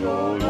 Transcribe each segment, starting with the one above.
no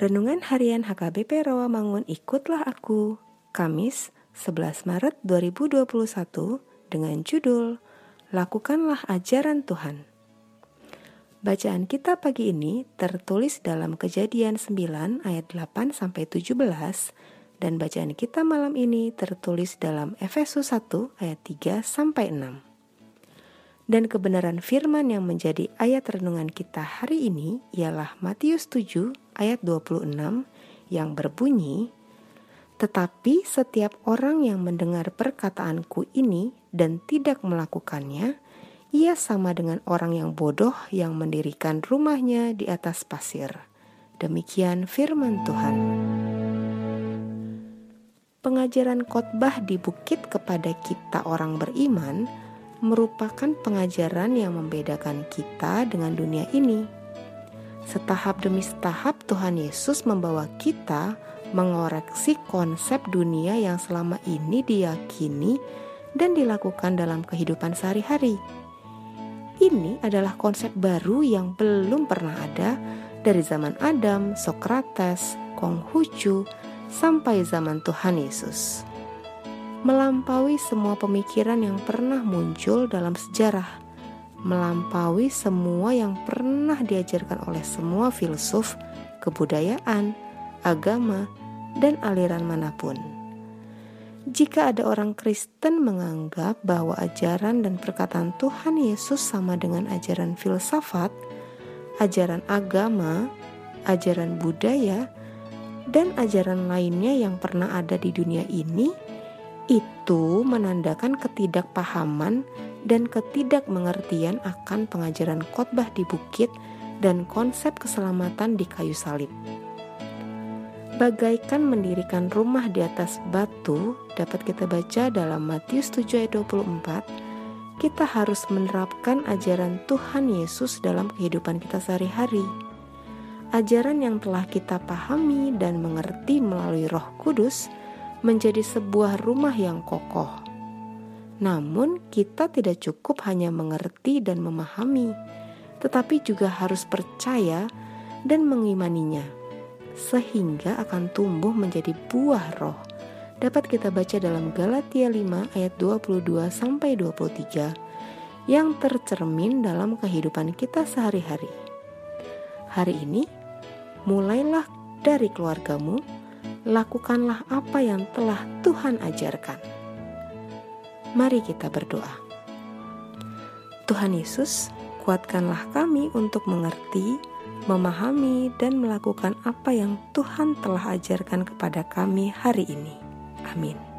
Renungan Harian HKBP Rawamangun Ikutlah Aku Kamis 11 Maret 2021 dengan judul Lakukanlah Ajaran Tuhan Bacaan kita pagi ini tertulis dalam Kejadian 9 ayat 8 sampai 17 dan bacaan kita malam ini tertulis dalam Efesus 1 ayat 3 sampai 6. Dan kebenaran firman yang menjadi ayat renungan kita hari ini ialah Matius 7 ayat 26 yang berbunyi, Tetapi setiap orang yang mendengar perkataanku ini dan tidak melakukannya, ia sama dengan orang yang bodoh yang mendirikan rumahnya di atas pasir. Demikian firman Tuhan. Pengajaran khotbah di bukit kepada kita orang beriman merupakan pengajaran yang membedakan kita dengan dunia ini. Setahap demi setahap Tuhan Yesus membawa kita mengoreksi konsep dunia yang selama ini diyakini dan dilakukan dalam kehidupan sehari-hari. Ini adalah konsep baru yang belum pernah ada dari zaman Adam, Sokrates, Konghucu, sampai zaman Tuhan Yesus melampaui semua pemikiran yang pernah muncul dalam sejarah, melampaui semua yang pernah diajarkan oleh semua filsuf, kebudayaan, agama, dan aliran mana pun. Jika ada orang Kristen menganggap bahwa ajaran dan perkataan Tuhan Yesus sama dengan ajaran filsafat, ajaran agama, ajaran budaya, dan ajaran lainnya yang pernah ada di dunia ini, itu menandakan ketidakpahaman dan ketidakmengertian akan pengajaran khotbah di bukit dan konsep keselamatan di kayu salib. Bagaikan mendirikan rumah di atas batu dapat kita baca dalam Matius 7 ayat 24, kita harus menerapkan ajaran Tuhan Yesus dalam kehidupan kita sehari-hari. Ajaran yang telah kita pahami dan mengerti melalui Roh Kudus menjadi sebuah rumah yang kokoh. Namun, kita tidak cukup hanya mengerti dan memahami, tetapi juga harus percaya dan mengimaninya, sehingga akan tumbuh menjadi buah roh. Dapat kita baca dalam Galatia 5 ayat 22 sampai 23 yang tercermin dalam kehidupan kita sehari-hari. Hari ini, mulailah dari keluargamu, lakukanlah apa yang telah Tuhan ajarkan. Mari kita berdoa. Tuhan Yesus, kuatkanlah kami untuk mengerti, memahami, dan melakukan apa yang Tuhan telah ajarkan kepada kami hari ini. Amin.